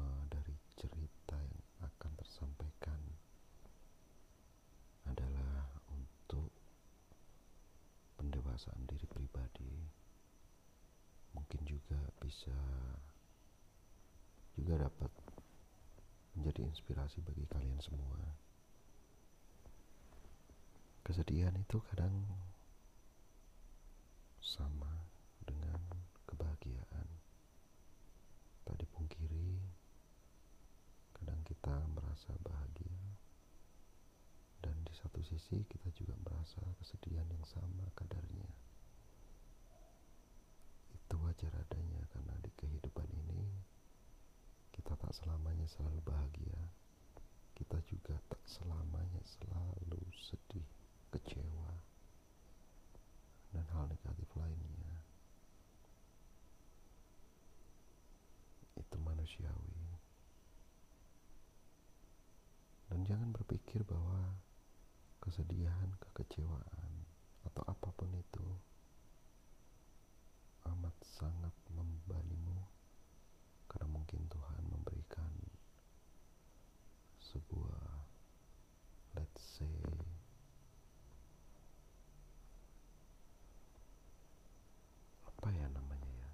semua dari cerita yang akan tersampaikan adalah untuk pendewasaan diri pribadi. Mungkin juga bisa juga dapat menjadi inspirasi bagi kalian semua. Kesedihan itu kadang sama dengan kebahagiaan tak dipungkiri kadang kita merasa bahagia. Dan di satu sisi kita juga merasa kesedihan yang sama kadarnya. Itu wajar adanya karena di kehidupan ini kita tak selamanya selalu bahagia. Kita juga tak selamanya selalu sedih kecewa dan hal negatif lainnya itu manusiawi berpikir bahwa kesedihan, kekecewaan, atau apa pun itu amat sangat membebanimu karena mungkin Tuhan memberikan sebuah let's say apa ya namanya ya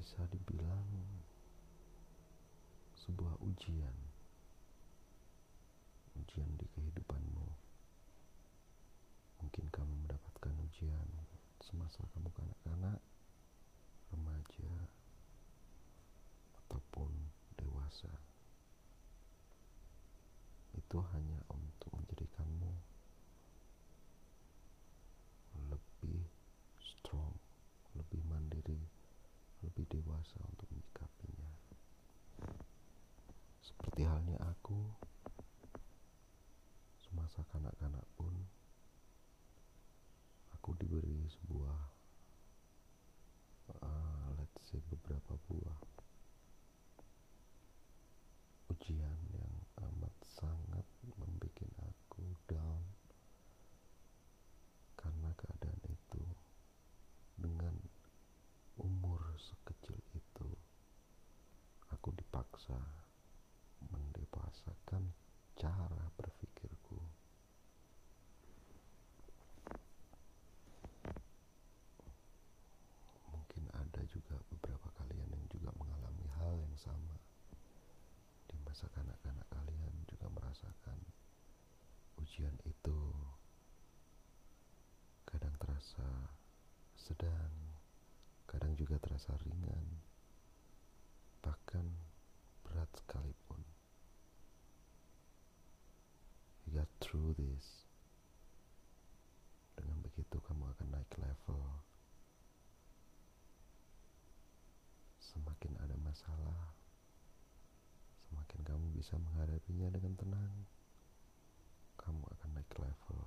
bisa dibilang sebuah ujian ujian di kehidupanmu mungkin kamu mendapatkan ujian semasa kamu kanak-kanak remaja ataupun dewasa. Itu hanya untuk menjadikanmu lebih strong lebih mandiri lebih dewasa untuk menyikapinya. Seperti halnya aku semasa kanak-kanak pun aku diberi sebuah uh, let's say beberapa buah ujian yang amat sangat membuat aku down karena keadaan itu dengan umur sekecil itu aku dipaksa mendewasakan cara berpikirku mungkin ada juga beberapa kalian yang juga mengalami hal yang sama di masa kanak-kanak kalian juga merasakan ujian itu kadang terasa sedang kadang juga terasa ringan bahkan berat sekalipun you got through this. Dengan begitu kamu akan naik level. Semakin ada masalah semakin kamu bisa menghadapinya dengan tenang kamu akan naik level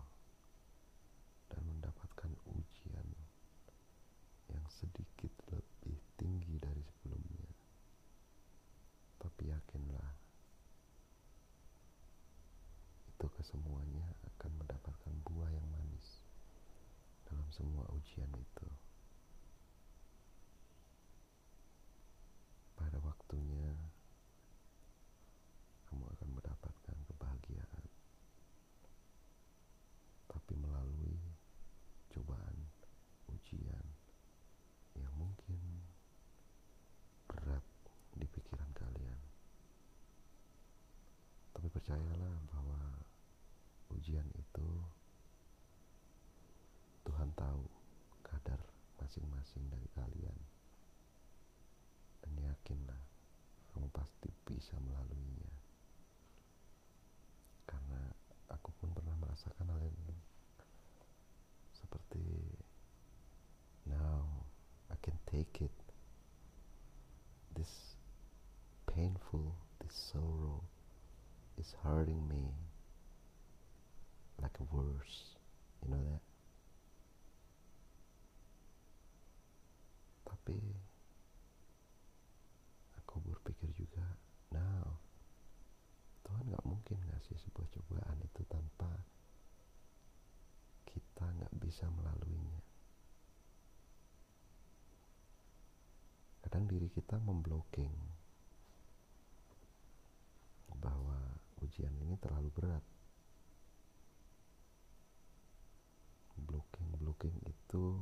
dan mendapatkan ujian yang sedikit lebih tinggi dari sebelumnya tapi yakinlah itu kesemuanya akan mendapatkan buah yang manis dalam itu. Pada waktunya kamu akan mendapatkan kebahagiaan. Tapi melalui cobaan ujian yang mungkin berat di pikiran kalian. Tapi percayalah bahwa ujian itu Tuhan tahu masing-masing dari kalian. Dan yakinlah, kamu pasti bisa melaluinya. Karena aku pun pernah merasakan hal ini. Seperti, now I can take it. This painful, this sorrow is hurting me like a worse. You know that? Tapi aku berpikir juga, now Tuhan nggak mungkin ngasih sebuah cobaan itu tanpa kita nggak bisa melaluinya. Kadang diri kita memblocking bahwa ujian ini terlalu berat. Blocking, blocking itu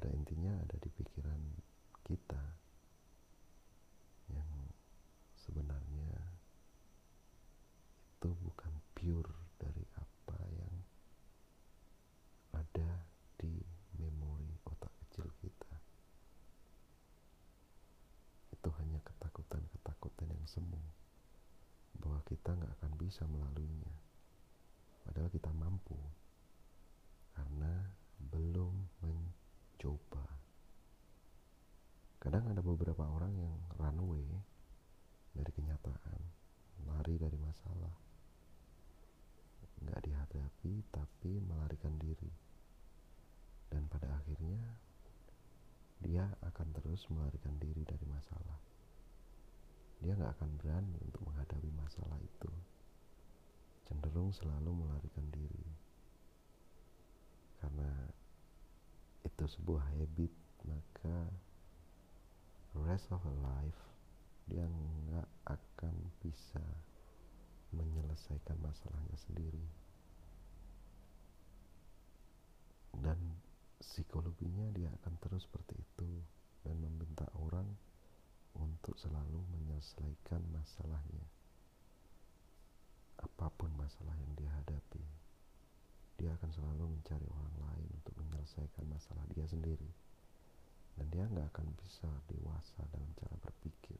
pada intinya ada di pikiran kita yang sebenarnya itu bukan pure dari apa yang ada di memori otak kecil kita. Itu hanya ketakutan-ketakutan yang semu bahwa kita nggak akan bisa melaluinya. Padahal kita mampu karena mencoba. Kadang ada beberapa orang yang runway dari kenyataan lari dari masalah. Nggak dihadapi tapi melarikan diri. Dan pada akhirnya dia akan terus melarikan diri dari masalah. Dia nggak akan berani untuk menghadapi masalah itu. Cenderung selalu melarikan diri. Karena itu sebuah habit maka rest of her life dia nggak akan bisa menyelesaikan masalahnya sendiri. Dan psikologinya dia akan terus seperti itu dan meminta orang untuk selalu menyelesaikan masalahnya. Apa pun masalah yang dia hadapi dia akan selalu mencari orang lain untuk menyelesaikan masalah dia sendiri. Dan dia nggak akan bisa dewasa dalam cara berpikir.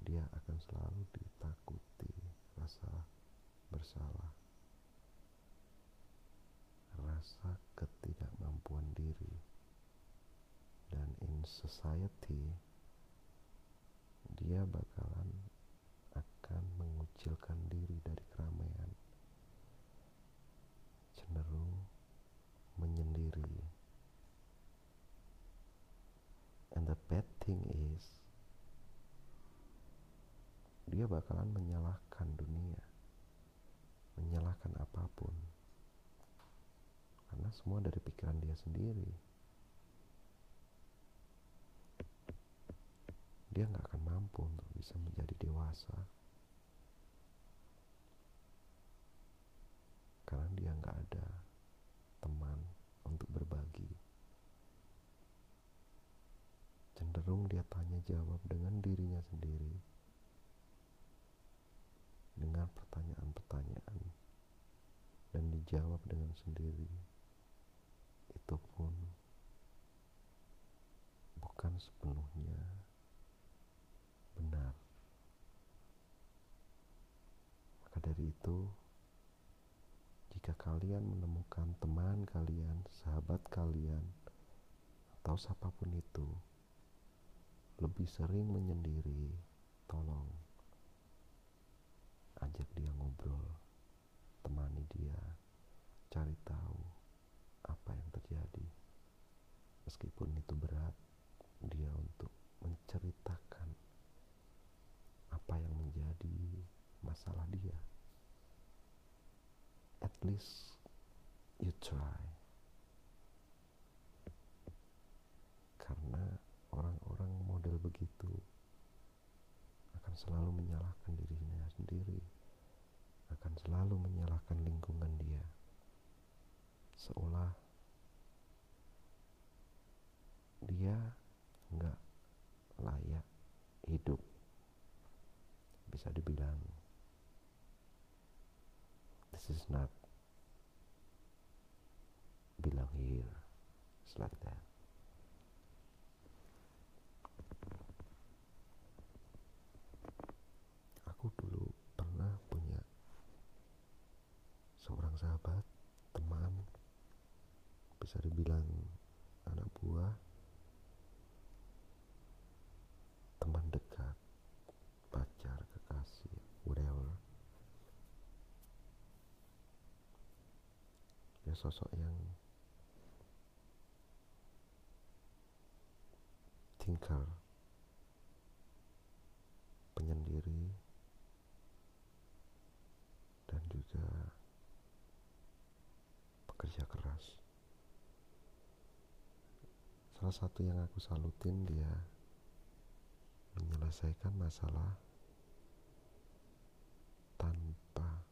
Dia akan selalu ditakuti rasa bersalah rasa ketidakmampuan diri. Dan in society dia bakalan akan mengucilkan diri dari keramaian cenderung menyendiri and the bad thing is dia bakalan menyalahkan dunia menyalahkan apa pun. Karena semua dari pikiran dia sendiri. Dia nggak akan mampu untuk bisa menjadi dewasa. Karena dia nggak ada teman untuk berbagi cenderung dia tanya jawab dengan dirinya sendiri. Dengan pertanyaan-pertanyaan. Dan dijawab dengan sendiri. Itu pun bukan sepenuhnya benar. Maka dari itu jika kalian menemukan teman kalian sahabat kalian atau siapa pun itu lebih sering menyendiri tolong ajak dia ngobrol temani dia cari tahu apa yang terjadi. Meskipun itu berat dia untuk menceritakan apa yang menjadi masalah dia. At least you try karena orang-orang model begitu akan selalu menyalahkan dirinya sendiri. Akan selalu menyalahkan lingkungan dia. Seolah dia nggak layak hidup. Bisa dibilang this is not belong here it's like that aku dulu pernah punya seorang sahabat teman bisa dibilang anak buah teman dekat pacar kekasih sosok yang thinker penyendiri dan juga pekerja keras. Salah satu yang aku salutin dia menyelesaikan masalah tanpa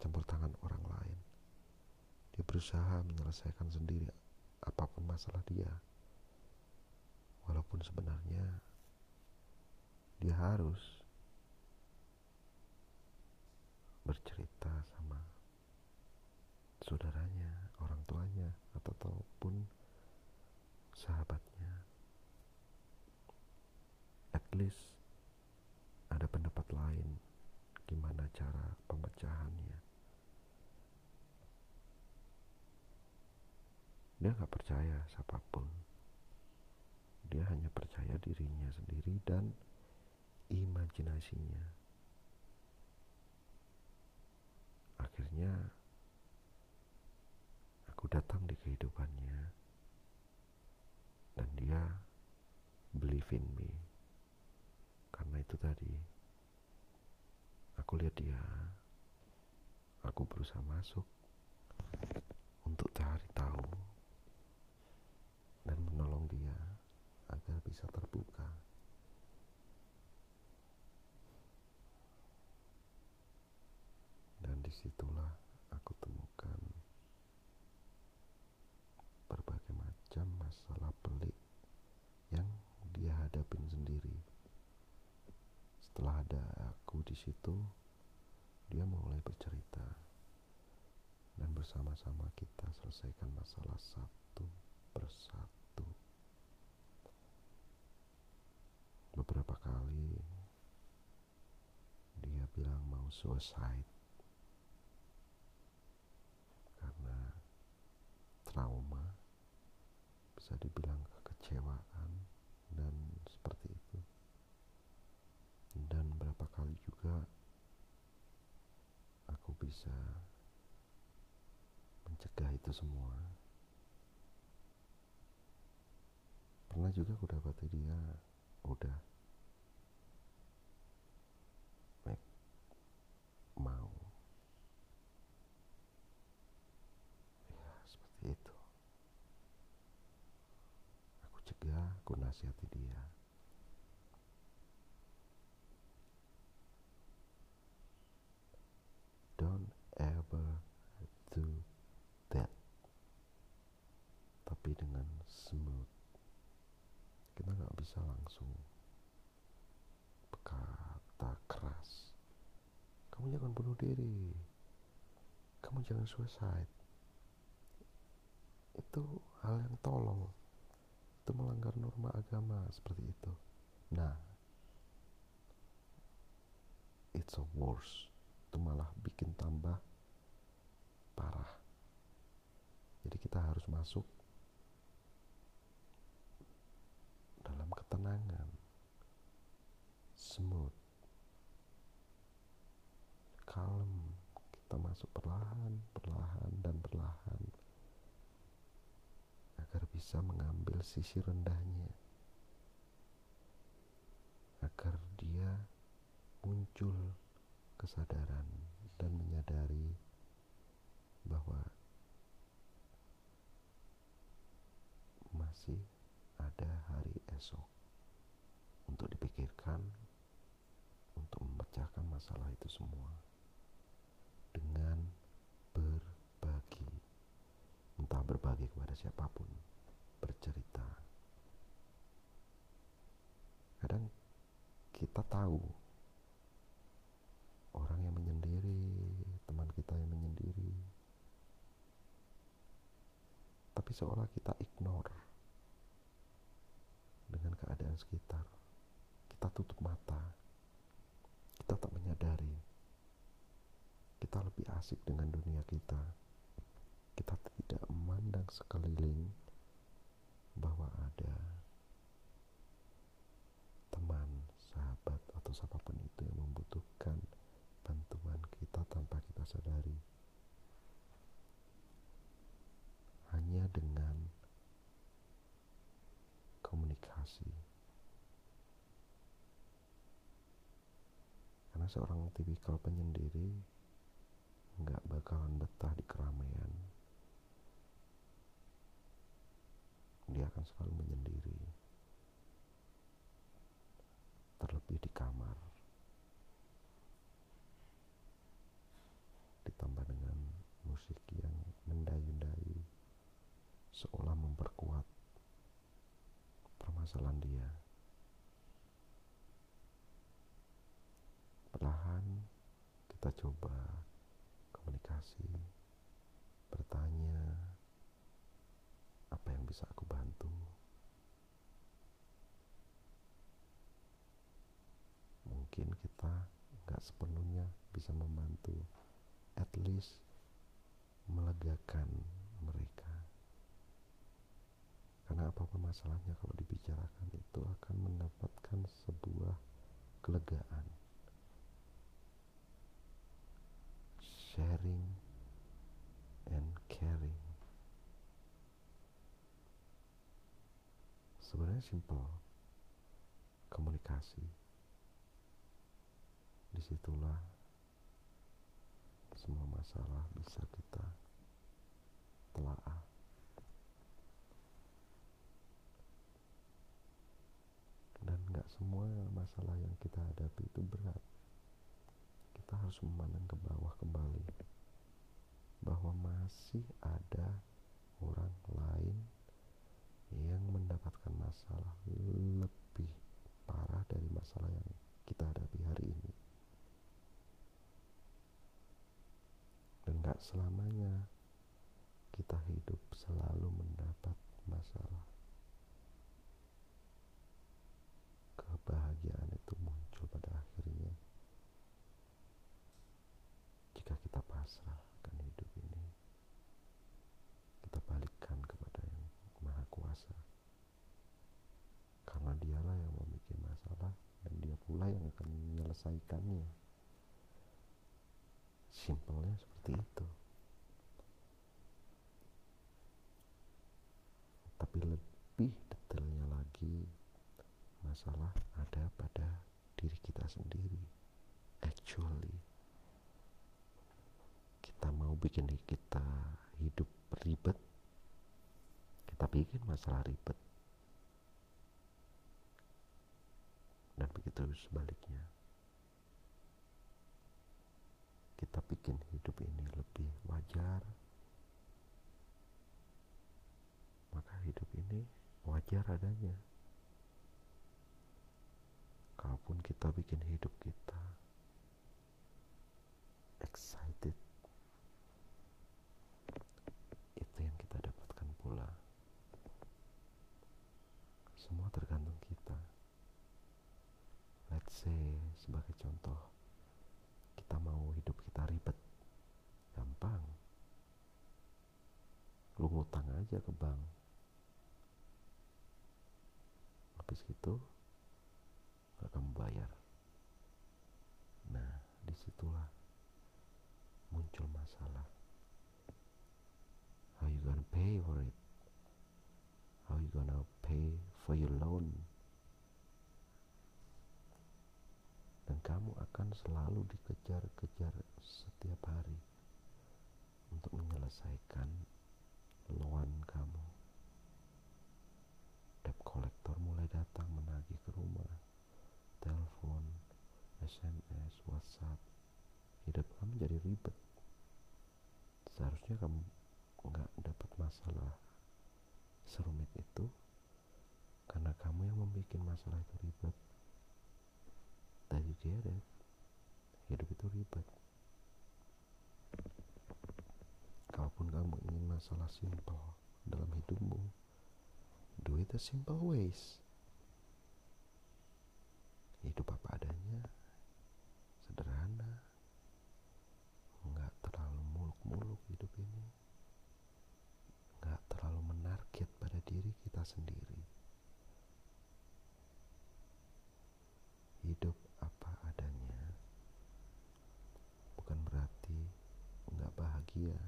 campur tangan orang lain dia berusaha menyelesaikan sendiri apa pun masalah dia walaupun sebenarnya dia harus bercerita sama saudaranya, orang tuanya, atau ataupun sahabatnya. At least ada pendapat lain gimana cara Dia nggak percaya siapa pun. Dia hanya percaya dirinya sendiri dan imajinasinya. Akhirnya aku datang di kehidupannya dan dia believe in me. Karena itu tadi aku lihat dia aku berusaha masuk untuk cari tahu dan menolong dia agar bisa terbuka. di situlah aku temukan berbagai macam masalah pelik yang dia hadapin sendiri. Setelah ada aku di situ, dia mulai bercerita dan bersama-sama kita selesaikan masalah satu persatu. Beberapa kali dia bilang mau suicide trauma bisa dibilang kekecewaan dan seperti itu. Dan berapa kali juga aku bisa mencegah itu semua. Pernah juga aku dapati dia udah mau itu aku cegah aku nasihati dia. Don't ever do that. Tapi dengan smooth. Kita nggak bisa langsung berkata keras. Kamu jangan bunuh diri. Kamu jangan suicide. Itu hal yang tolong itu melanggar norma agama seperti itu. Nah it's a worse. Itu malah bikin tambah parah. Jadi kita harus masuk dalam ketenangan. Smooth. Kalem. Kita masuk perlahan perlahan dan perlahan agar bisa mengambil sisi rendahnya, agar dia muncul kesadaran dan menyadari bahwa masih ada hari esok untuk dipikirkan untuk memecahkan masalah itu semua dengan berbagi entah berbagi kepada siapa pun bercerita kadang kita tahu. Orang yang menyendiri teman kita yang menyendiri. Tapi seolah kita ignore dengan keadaan sekitar. Kita tutup mata. Kita tak menyadari. Kita lebih asik dengan dunia kita. Kita tidak memandang sekeliling bahwa ada teman, sahabat, atau siapa pun itu yang membutuhkan bantuan kita tanpa kita sadari. situasi. Karena seorang tipikal penyendiri nggak bakalan betah di keramaian. Dia akan selalu menyendiri. Terlebih di kamar. Ditambah dengan musik yang mendayu-dayu seolah memperkuat permasalahan dia. Perlahan kita coba komunikasi, bertanya apa yang bisa aku bantu. Mungkin kita nggak sepenuhnya bisa membantu, at least melegakan mereka. Karena apa pun masalahnya kalau dibicarakan itu akan mendapatkan sebuah kelegaan. Sharing and caring. Sebenarnya simple. Komunikasi. Di situlah semua masalah bisa kita telaah. Dan nggak semua masalah yang kita hadapi itu berat. Kita harus memandang ke bawah kembali bahwa masih ada orang lain yang mendapatkan masalah lebih parah dari masalah yang kita hadapi hari ini. Dan gak selamanya kita hidup selalu mendapat masalah. Kebahagiaan itu muncul pada akhirnya jika kita pasrah akan hidup ini. Kita balikkan kepada yang maha kuasa. Karena dialah yang membuat masalah dan dia pula yang akan menyelesaikannya. Simpelnya seperti itu. Tapi lebih detailnya lagi, masalah ada pada diri kita sendiri. Actually, kita mau bikin kita hidup ribet, kita bikin masalah ribet. Dan begitu sebaliknya. Kita bikin hidup ini lebih wajar. Maka hidup ini wajar adanya. Kalaupun kita bikin hidup kita excited, itu yang kita dapatkan pula. Semua tergantung kita. Let's say sebagai contoh, kita mau hidup kita ribet, gampang. Lu ngutang aja ke bank. Habis itu, gak kamu bayar. Nah, di situlah muncul masalah. How you gonna pay for it? How you gonna pay for your loan? Dan kamu akan selalu dikejar-kejar setiap hari untuk menyelesaikan loan kamu. Debt collector mulai datang menagih ke rumah, telepon, SMS, WhatsApp. Hidup kamu jadi ribet. Seharusnya kamu nggak dapat masalah serumit itu karena kamu yang membuat masalah itu ribet. Get it. Hidup itu ribet. Kalaupun kamu ingin masalah simple dalam hidupmu, do it the simple ways. Hidup apa adanya, sederhana, nggak terlalu muluk-muluk hidup ini, nggak terlalu menarget pada diri kita sendiri. Hidup apa adanya, bukan berarti nggak bahagia,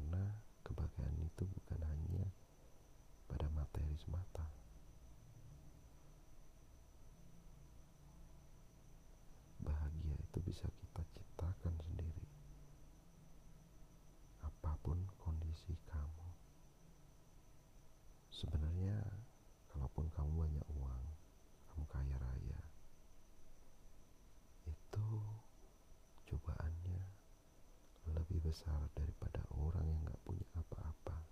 karena kebahagiaan itu bukan hanya pada materi semata. Besar daripada orang yang gak punya apa-apa.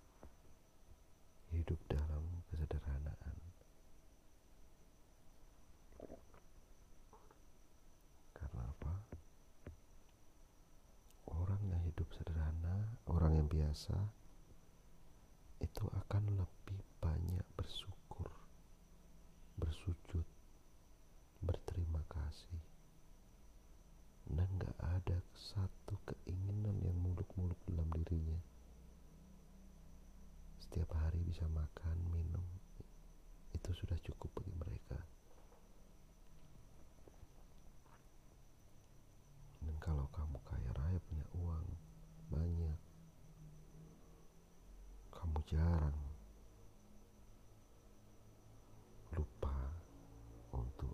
Hidup dalam kesederhanaan. Karena apa? Orang yang hidup sederhana, orang yang biasa, itu akan lebih banyak bersyukur, bersujud, berterima kasih, dan gak ada satu keinginan yang muluk-muluk dalam dirinya. Setiap hari bisa makan, minum, itu sudah cukup bagi mereka. Dan kalau kamu kaya raya punya uang banyak, kamu jarang lupa untuk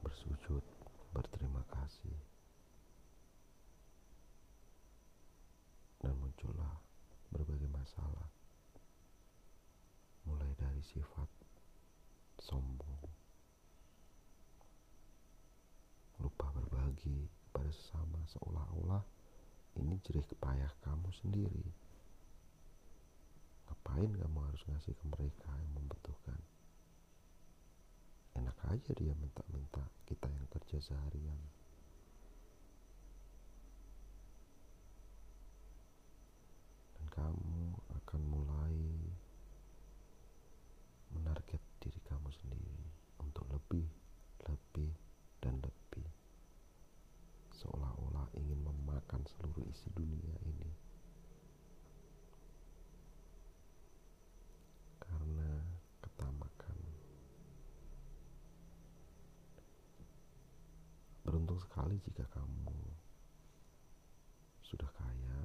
bersujud, berterima kasih. Dan muncullah berbagai masalah. Mulai dari sifat sombong, lupa berbagi kepada sesama seolah-olah ini jerih kepayah kamu sendiri. Ngapain kamu harus ngasih ke mereka yang membutuhkan? Enak aja dia minta-minta kita yang kerja seharian. Dan kamu akan mulai menarget diri kamu sendiri untuk lebih, lebih, dan lebih. Seolah-olah ingin memakan seluruh isi dunia ini. Karena ketamakan. Beruntung sekali jika kamu sudah kaya,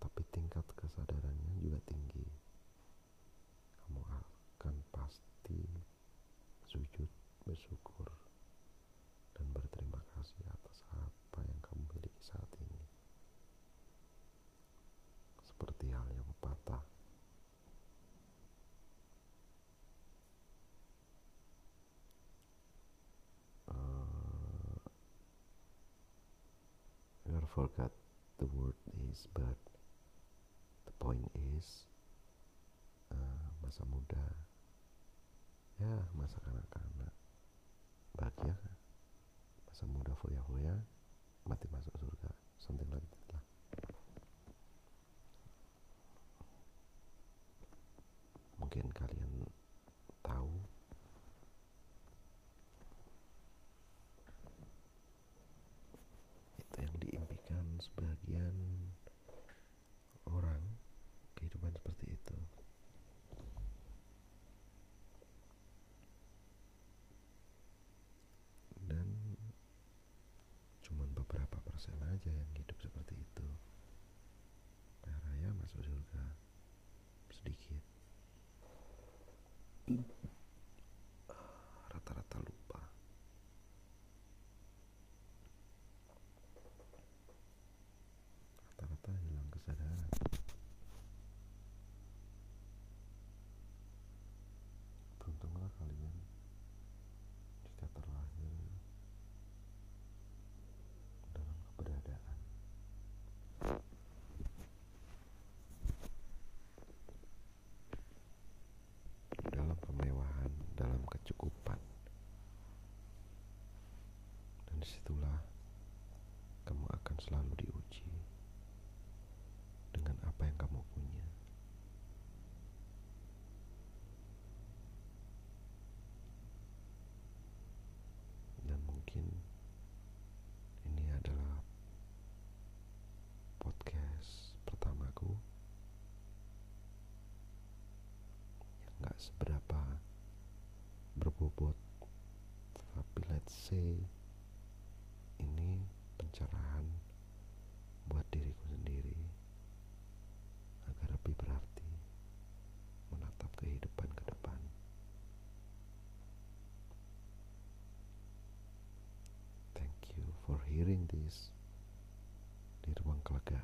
tapi tingkat kesadarannya juga tinggi. Kamu akan pasti sujud bersyukur dan berterima kasih atas apa yang kamu miliki saat ini. Seperti halnya pepatah. Uh, I forgot the word is, but the point is uh, masa muda, ya masa kanak-kanak, bahagia kan? masa muda foya-foya, mati masuk surga, something like that lah. Mungkin kalian that out. Seberapa berbobot. Tapi let's say ini pencerahan buat diriku sendiri agar lebih berarti menatap kehidupan ke depan. Thank you for hearing this di ruang kelegaan